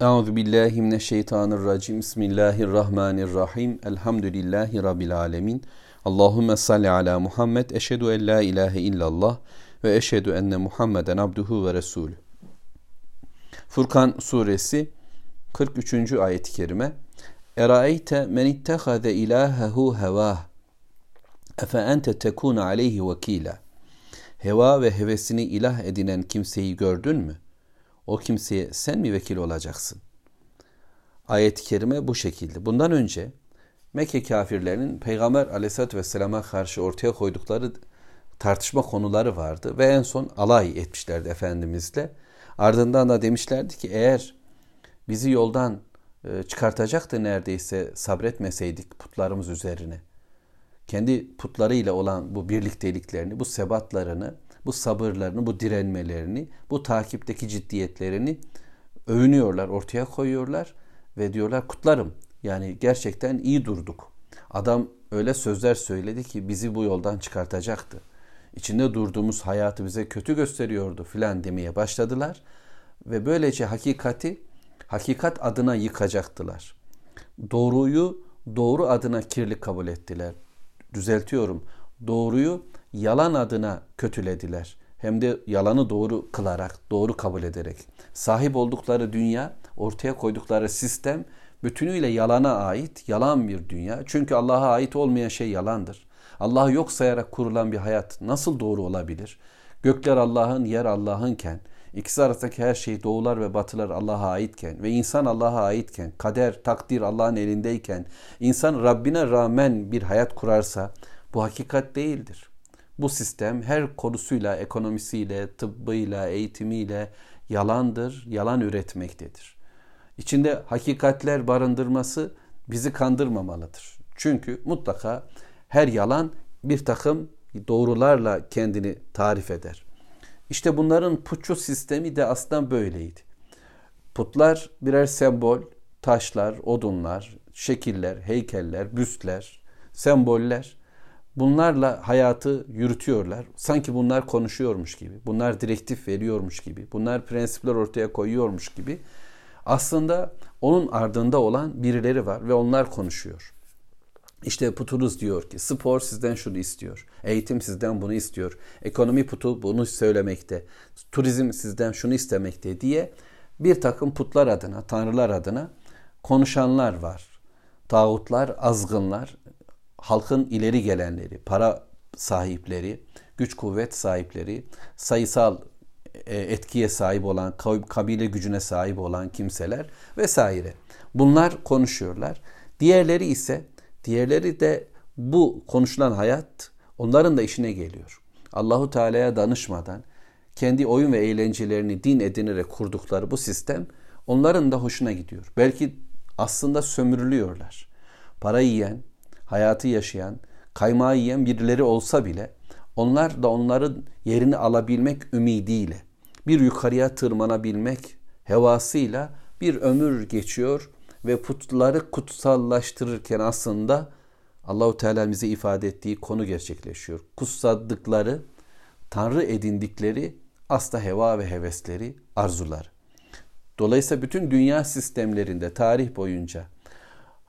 Euzu billahi mineşşeytanirracim. Bismillahirrahmanirrahim. Elhamdülillahi rabbil alamin. Allahumme salli ala Muhammed. Eşhedü en la ilahe illallah ve eşhedü enne Muhammeden abduhu ve resulü. Furkan suresi 43. ayet-i kerime. Eraeyte men ittehade ilahehu hevah. Efe ente tekune aleyhi vekila. Heva ve hevesini ilah edinen kimseyi gördün mü? O kimseye sen mi vekil olacaksın? Ayet-i kerime bu şekilde. Bundan önce Mekke kafirlerinin Peygamber aleyhissalatü vesselama karşı ortaya koydukları tartışma konuları vardı. Ve en son alay etmişlerdi Efendimizle. Ardından da demişlerdi ki eğer bizi yoldan e, çıkartacaktı neredeyse sabretmeseydik putlarımız üzerine. Kendi putlarıyla olan bu birlikteliklerini, bu sebatlarını bu sabırlarını, bu direnmelerini, bu takipteki ciddiyetlerini övünüyorlar, ortaya koyuyorlar ve diyorlar kutlarım. Yani gerçekten iyi durduk. Adam öyle sözler söyledi ki bizi bu yoldan çıkartacaktı. İçinde durduğumuz hayatı bize kötü gösteriyordu filan demeye başladılar ve böylece hakikati hakikat adına yıkacaktılar. Doğruyu doğru adına kirli kabul ettiler. Düzeltiyorum. Doğruyu yalan adına kötülediler. Hem de yalanı doğru kılarak, doğru kabul ederek. Sahip oldukları dünya, ortaya koydukları sistem bütünüyle yalana ait, yalan bir dünya. Çünkü Allah'a ait olmayan şey yalandır. Allah'ı yok sayarak kurulan bir hayat nasıl doğru olabilir? Gökler Allah'ın, yer Allah'ınken, ikisi arasındaki her şey doğular ve batılar Allah'a aitken ve insan Allah'a aitken, kader, takdir Allah'ın elindeyken, insan Rabbine rağmen bir hayat kurarsa bu hakikat değildir. Bu sistem her konusuyla, ekonomisiyle, tıbbıyla, eğitimiyle yalandır, yalan üretmektedir. İçinde hakikatler barındırması bizi kandırmamalıdır. Çünkü mutlaka her yalan bir takım doğrularla kendini tarif eder. İşte bunların putçu sistemi de aslında böyleydi. Putlar birer sembol, taşlar, odunlar, şekiller, heykeller, büstler, semboller bunlarla hayatı yürütüyorlar. Sanki bunlar konuşuyormuş gibi, bunlar direktif veriyormuş gibi, bunlar prensipler ortaya koyuyormuş gibi. Aslında onun ardında olan birileri var ve onlar konuşuyor. İşte putunuz diyor ki spor sizden şunu istiyor. Eğitim sizden bunu istiyor. Ekonomi putu bunu söylemekte. Turizm sizden şunu istemekte diye bir takım putlar adına, tanrılar adına konuşanlar var. Tağutlar, azgınlar, halkın ileri gelenleri, para sahipleri, güç kuvvet sahipleri, sayısal e, etkiye sahip olan, kabile gücüne sahip olan kimseler vesaire. Bunlar konuşuyorlar. Diğerleri ise, diğerleri de bu konuşulan hayat onların da işine geliyor. Allahu Teala'ya danışmadan kendi oyun ve eğlencelerini din edinerek kurdukları bu sistem onların da hoşuna gidiyor. Belki aslında sömürülüyorlar. Para yiyen, hayatı yaşayan, kaymağı yiyen birileri olsa bile onlar da onların yerini alabilmek ümidiyle, bir yukarıya tırmanabilmek hevasıyla bir ömür geçiyor ve putları kutsallaştırırken aslında Allahu Teala bize ifade ettiği konu gerçekleşiyor. Kutsadıkları, tanrı edindikleri asla heva ve hevesleri, arzular. Dolayısıyla bütün dünya sistemlerinde tarih boyunca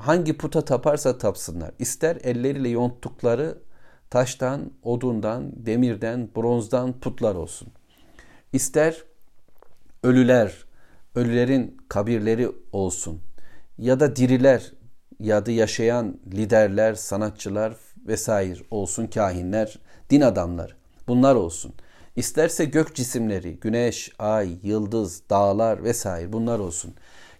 hangi puta taparsa tapsınlar. İster elleriyle yonttukları taştan, odundan, demirden, bronzdan putlar olsun. İster ölüler, ölülerin kabirleri olsun. Ya da diriler, ya da yaşayan liderler, sanatçılar vesaire olsun, kahinler, din adamları. Bunlar olsun. İsterse gök cisimleri, güneş, ay, yıldız, dağlar vesaire bunlar olsun.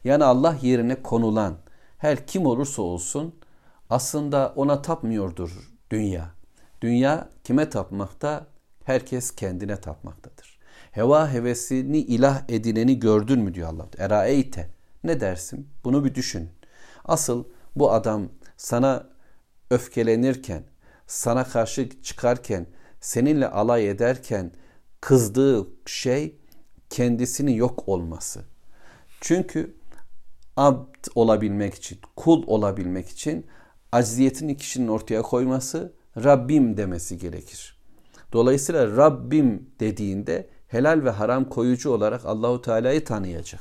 Yani Allah yerine konulan, her kim olursa olsun aslında ona tapmıyordur dünya. Dünya kime tapmakta? Herkes kendine tapmaktadır. Heva hevesini ilah edineni gördün mü diyor Allah. Eraeyte. Ne dersin? Bunu bir düşün. Asıl bu adam sana öfkelenirken, sana karşı çıkarken, seninle alay ederken kızdığı şey kendisinin yok olması. Çünkü abd olabilmek için, kul olabilmek için acziyetini kişinin ortaya koyması, Rabbim demesi gerekir. Dolayısıyla Rabbim dediğinde helal ve haram koyucu olarak Allahu Teala'yı tanıyacak.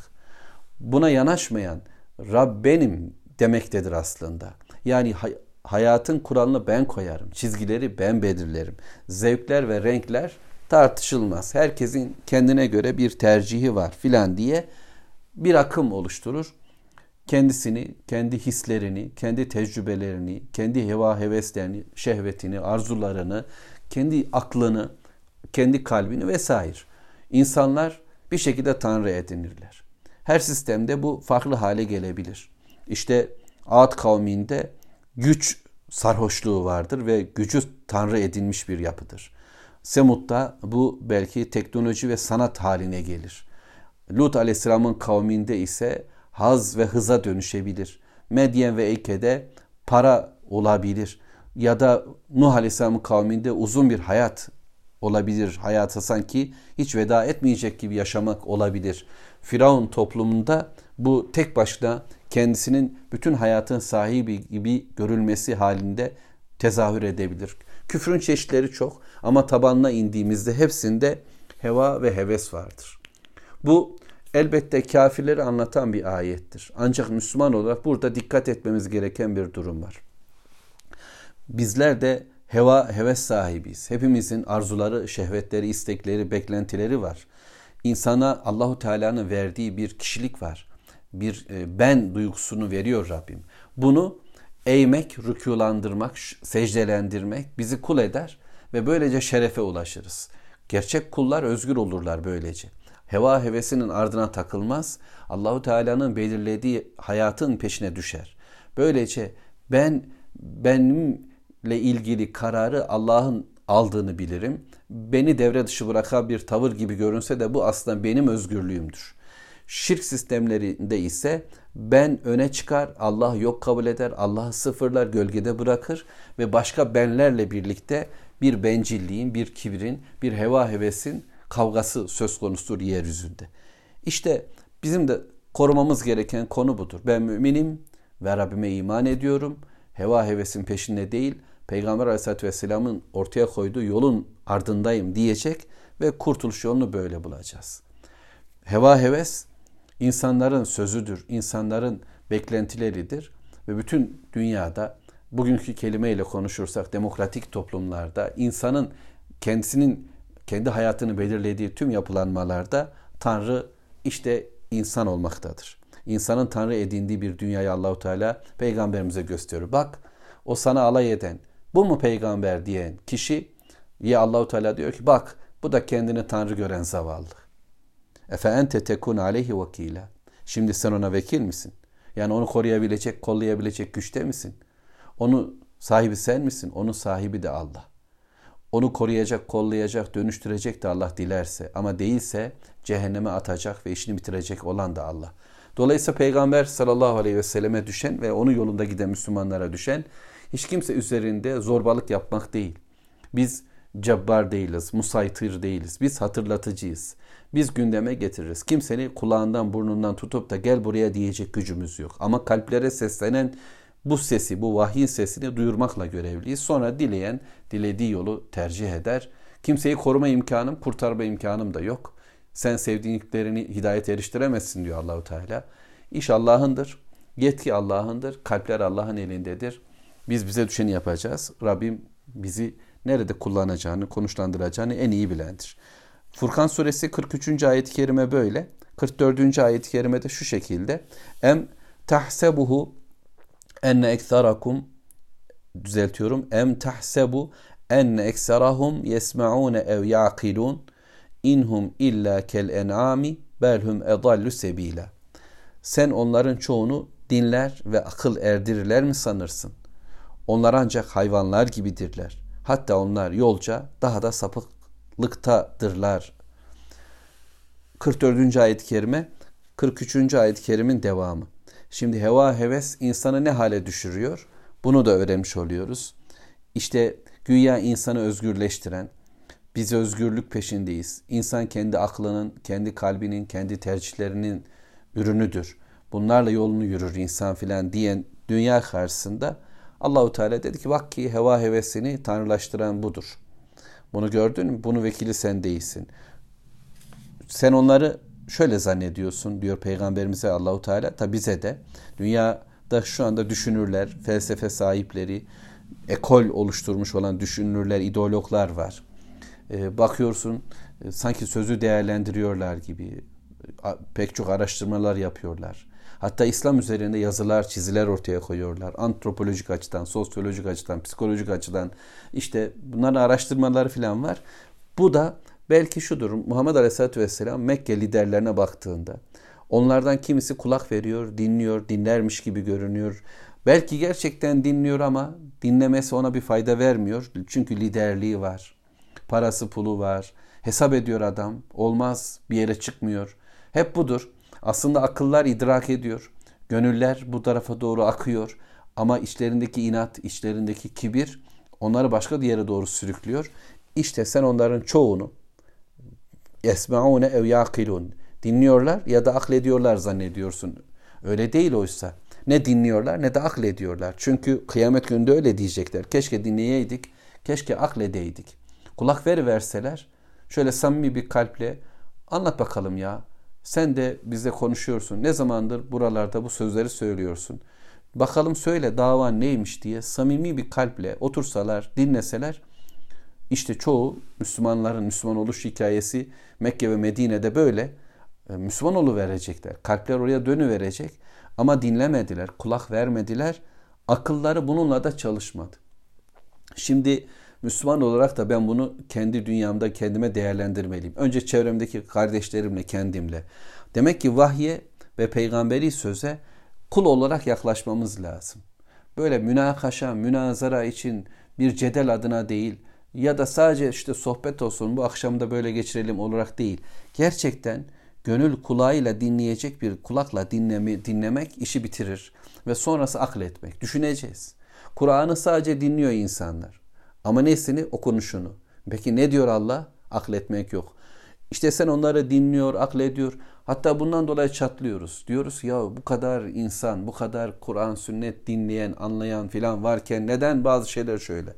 buna yanaşmayan Rab benim demektedir aslında. Yani hay- hayatın kuralını ben koyarım. Çizgileri ben belirlerim. Zevkler ve renkler tartışılmaz. Herkesin kendine göre bir tercihi var filan diye bir akım oluşturur. Kendisini, kendi hislerini, kendi tecrübelerini, kendi heva heveslerini, şehvetini, arzularını, kendi aklını, kendi kalbini vesaire. İnsanlar bir şekilde tanrı edinirler. Her sistemde bu farklı hale gelebilir. İşte Ad kavminde güç sarhoşluğu vardır ve gücü tanrı edinmiş bir yapıdır. Semut'ta bu belki teknoloji ve sanat haline gelir. Lut aleyhisselamın kavminde ise haz ve hıza dönüşebilir. Medyen ve Eyke'de para olabilir. Ya da Nuh aleyhisselamın kavminde uzun bir hayat olabilir. Hayata sanki hiç veda etmeyecek gibi yaşamak olabilir. Firavun toplumunda bu tek başına kendisinin bütün hayatın sahibi gibi görülmesi halinde tezahür edebilir. Küfrün çeşitleri çok ama tabanına indiğimizde hepsinde heva ve heves vardır. Bu elbette kafirleri anlatan bir ayettir. Ancak Müslüman olarak burada dikkat etmemiz gereken bir durum var. Bizler de heva heves sahibiyiz. Hepimizin arzuları, şehvetleri, istekleri, beklentileri var. İnsana Allahu Teala'nın verdiği bir kişilik var. Bir e, ben duygusunu veriyor Rabbim. Bunu eğmek, rükulandırmak, secdelendirmek bizi kul eder ve böylece şerefe ulaşırız. Gerçek kullar özgür olurlar böylece. Heva hevesinin ardına takılmaz. Allahu Teala'nın belirlediği hayatın peşine düşer. Böylece ben benimle ilgili kararı Allah'ın aldığını bilirim. Beni devre dışı bırakan bir tavır gibi görünse de bu aslında benim özgürlüğümdür. Şirk sistemlerinde ise ben öne çıkar, Allah yok kabul eder, Allah'ı sıfırlar, gölgede bırakır ve başka benlerle birlikte bir bencilliğin, bir kibrin, bir heva hevesin kavgası söz konusudur yeryüzünde. İşte bizim de korumamız gereken konu budur. Ben müminim ve Rabbime iman ediyorum. Heva hevesin peşinde değil, Peygamber Aleyhisselatü Vesselam'ın ortaya koyduğu yolun ardındayım diyecek ve kurtuluş yolunu böyle bulacağız. Heva heves insanların sözüdür, insanların beklentileridir ve bütün dünyada bugünkü kelimeyle konuşursak demokratik toplumlarda insanın kendisinin kendi hayatını belirlediği tüm yapılanmalarda Tanrı işte insan olmaktadır. İnsanın Tanrı edindiği bir dünyayı Allahu Teala peygamberimize gösteriyor. Bak o sana alay eden, bu mu peygamber diyen kişi ya Allahu Teala diyor ki bak bu da kendini Tanrı gören zavallı. Efe ente tekun aleyhi vakila. Şimdi sen ona vekil misin? Yani onu koruyabilecek, kollayabilecek güçte misin? Onu sahibi sen misin? Onun sahibi de Allah. Onu koruyacak, kollayacak, dönüştürecek de Allah dilerse ama değilse cehenneme atacak ve işini bitirecek olan da Allah. Dolayısıyla Peygamber sallallahu aleyhi ve selleme düşen ve onun yolunda giden Müslümanlara düşen hiç kimse üzerinde zorbalık yapmak değil. Biz cabbar değiliz, musaytır değiliz. Biz hatırlatıcıyız. Biz gündeme getiririz. Kimseni kulağından burnundan tutup da gel buraya diyecek gücümüz yok. Ama kalplere seslenen bu sesi, bu vahyin sesini duyurmakla görevliyiz. Sonra dileyen dilediği yolu tercih eder. Kimseyi koruma imkanım, kurtarma imkanım da yok. Sen sevdiklerini hidayet eriştiremezsin diyor Allahu Teala. İş Allah'ındır. Yetki Allah'ındır. Kalpler Allah'ın elindedir. Biz bize düşeni yapacağız. Rabbim bizi nerede kullanacağını, konuşlandıracağını en iyi bilendir. Furkan suresi 43. ayet-i kerime böyle. 44. ayet-i kerime de şu şekilde. Em tahsebuhu enne ekserakum düzeltiyorum. Em tahsebu enne ekserahum yesmaun ev yaqilun inhum illa kel en'ami belhum edallu sebila. Sen onların çoğunu dinler ve akıl erdirirler mi sanırsın? Onlar ancak hayvanlar gibidirler. Hatta onlar yolca daha da sapıklıktadırlar. 44. ayet-i kerime 43. ayet-i kerimin devamı. Şimdi heva heves insanı ne hale düşürüyor? Bunu da öğrenmiş oluyoruz. İşte güya insanı özgürleştiren, biz özgürlük peşindeyiz. İnsan kendi aklının, kendi kalbinin, kendi tercihlerinin ürünüdür. Bunlarla yolunu yürür insan filan diyen dünya karşısında Allahu Teala dedi ki bak ki heva hevesini tanrılaştıran budur. Bunu gördün mü? Bunu vekili sen değilsin. Sen onları şöyle zannediyorsun diyor peygamberimize Allahu Teala tabi bize de dünyada şu anda düşünürler, felsefe sahipleri, ekol oluşturmuş olan düşünürler, ideologlar var. Ee, bakıyorsun e, sanki sözü değerlendiriyorlar gibi pek çok araştırmalar yapıyorlar. Hatta İslam üzerinde yazılar, çiziler ortaya koyuyorlar. Antropolojik açıdan, sosyolojik açıdan, psikolojik açıdan işte bunların araştırmaları falan var. Bu da belki şudur. Muhammed Aleyhisselatü Vesselam Mekke liderlerine baktığında onlardan kimisi kulak veriyor, dinliyor, dinlermiş gibi görünüyor. Belki gerçekten dinliyor ama dinlemesi ona bir fayda vermiyor. Çünkü liderliği var. Parası pulu var. Hesap ediyor adam. Olmaz bir yere çıkmıyor. Hep budur. Aslında akıllar idrak ediyor. Gönüller bu tarafa doğru akıyor. Ama içlerindeki inat, içlerindeki kibir onları başka bir yere doğru sürüklüyor. İşte sen onların çoğunu yesmaune ev yakilun dinliyorlar ya da aklediyorlar zannediyorsun. Öyle değil oysa. Ne dinliyorlar ne de aklediyorlar. Çünkü kıyamet gününde öyle diyecekler. Keşke dinleyeydik, keşke akledeydik. Kulak veriverseler şöyle samimi bir kalple anlat bakalım ya. Sen de bize konuşuyorsun. Ne zamandır buralarda bu sözleri söylüyorsun. Bakalım söyle davan neymiş diye samimi bir kalple otursalar, dinleseler işte çoğu Müslümanların Müslüman oluş hikayesi Mekke ve Medine'de böyle e, Müslüman verecekler. Kalpler oraya dönü verecek ama dinlemediler, kulak vermediler. Akılları bununla da çalışmadı. Şimdi Müslüman olarak da ben bunu kendi dünyamda kendime değerlendirmeliyim. Önce çevremdeki kardeşlerimle, kendimle. Demek ki vahye ve peygamberi söze kul olarak yaklaşmamız lazım. Böyle münakaşa, münazara için bir cedel adına değil ya da sadece işte sohbet olsun bu akşamda böyle geçirelim olarak değil. Gerçekten gönül kulağıyla dinleyecek bir kulakla dinleme, dinlemek işi bitirir. Ve sonrası akletmek. Düşüneceğiz. Kur'an'ı sadece dinliyor insanlar. Ama nesini? Okunuşunu. Peki ne diyor Allah? Akletmek yok. İşte sen onları dinliyor, aklediyor. Hatta bundan dolayı çatlıyoruz. Diyoruz ya bu kadar insan, bu kadar Kur'an, sünnet dinleyen, anlayan filan varken neden bazı şeyler şöyle?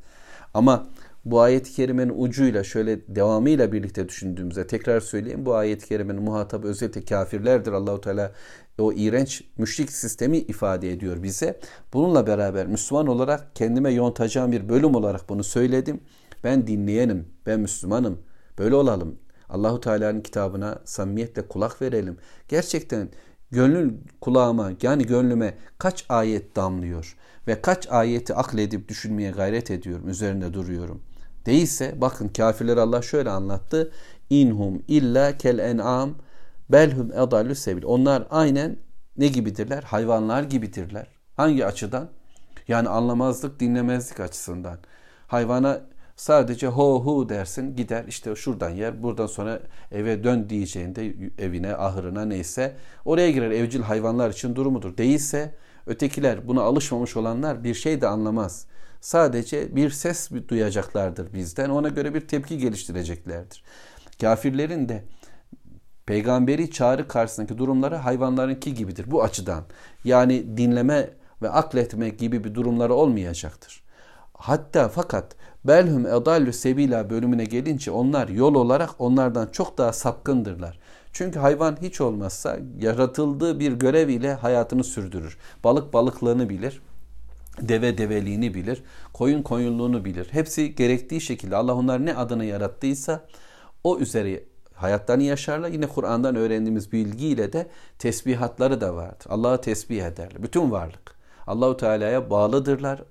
Ama bu ayet-i kerimenin ucuyla şöyle devamıyla birlikte düşündüğümüzde tekrar söyleyeyim bu ayet-i kerimenin muhatabı özellikle kafirlerdir. Allahu Teala o iğrenç müşrik sistemi ifade ediyor bize. Bununla beraber Müslüman olarak kendime yontacağım bir bölüm olarak bunu söyledim. Ben dinleyenim, ben Müslümanım. Böyle olalım. Allahu Teala'nın kitabına samimiyetle kulak verelim. Gerçekten gönül kulağıma yani gönlüme kaç ayet damlıyor ve kaç ayeti akledip düşünmeye gayret ediyorum, üzerinde duruyorum. Değilse bakın kafirler Allah şöyle anlattı. İnhum illa kel en'am belhum edallu sebil. Onlar aynen ne gibidirler? Hayvanlar gibidirler. Hangi açıdan? Yani anlamazlık, dinlemezlik açısından. Hayvana sadece ho hu dersin gider işte şuradan yer buradan sonra eve dön diyeceğinde evine ahırına neyse oraya girer evcil hayvanlar için durumudur. Değilse ötekiler buna alışmamış olanlar bir şey de anlamaz. Sadece bir ses duyacaklardır bizden. Ona göre bir tepki geliştireceklerdir. Kafirlerin de peygamberi çağrı karşısındaki durumları hayvanlarınki gibidir bu açıdan. Yani dinleme ve akletme gibi bir durumları olmayacaktır. Hatta fakat belhum edallü sebila bölümüne gelince onlar yol olarak onlardan çok daha sapkındırlar. Çünkü hayvan hiç olmazsa yaratıldığı bir görev ile hayatını sürdürür. Balık balıklığını bilir deve develiğini bilir, koyun koyunluğunu bilir. Hepsi gerektiği şekilde Allah onlar ne adını yarattıysa o üzere hayatlarını yaşarlar. Yine Kur'an'dan öğrendiğimiz bilgiyle de tesbihatları da vardır. Allah'ı tesbih ederler. Bütün varlık. Allahu Teala'ya bağlıdırlar.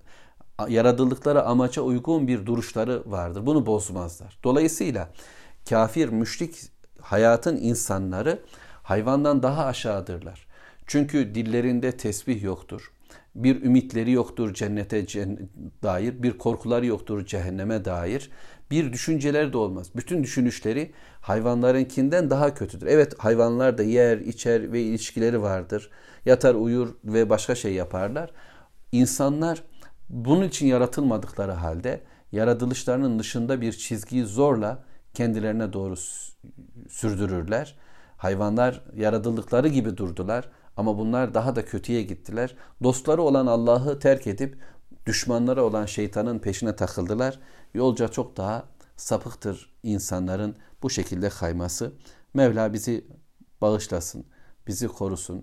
Yaratıldıkları amaca uygun bir duruşları vardır. Bunu bozmazlar. Dolayısıyla kafir, müşrik hayatın insanları hayvandan daha aşağıdırlar. Çünkü dillerinde tesbih yoktur bir ümitleri yoktur cennete dair, bir korkuları yoktur cehenneme dair, bir düşünceler de olmaz. Bütün düşünüşleri hayvanlarınkinden daha kötüdür. Evet hayvanlar da yer, içer ve ilişkileri vardır. Yatar, uyur ve başka şey yaparlar. İnsanlar bunun için yaratılmadıkları halde yaratılışlarının dışında bir çizgiyi zorla kendilerine doğru sürdürürler. Hayvanlar yaratıldıkları gibi durdular ama bunlar daha da kötüye gittiler. Dostları olan Allah'ı terk edip düşmanları olan şeytanın peşine takıldılar. Yolca çok daha sapıktır insanların bu şekilde kayması. Mevla bizi bağışlasın, bizi korusun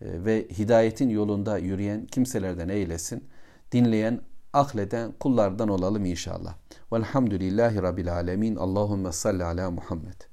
e, ve hidayetin yolunda yürüyen kimselerden eylesin. Dinleyen, akleden kullardan olalım inşallah. Velhamdülillahi Rabbil Alemin. Allahümme salli ala Muhammed.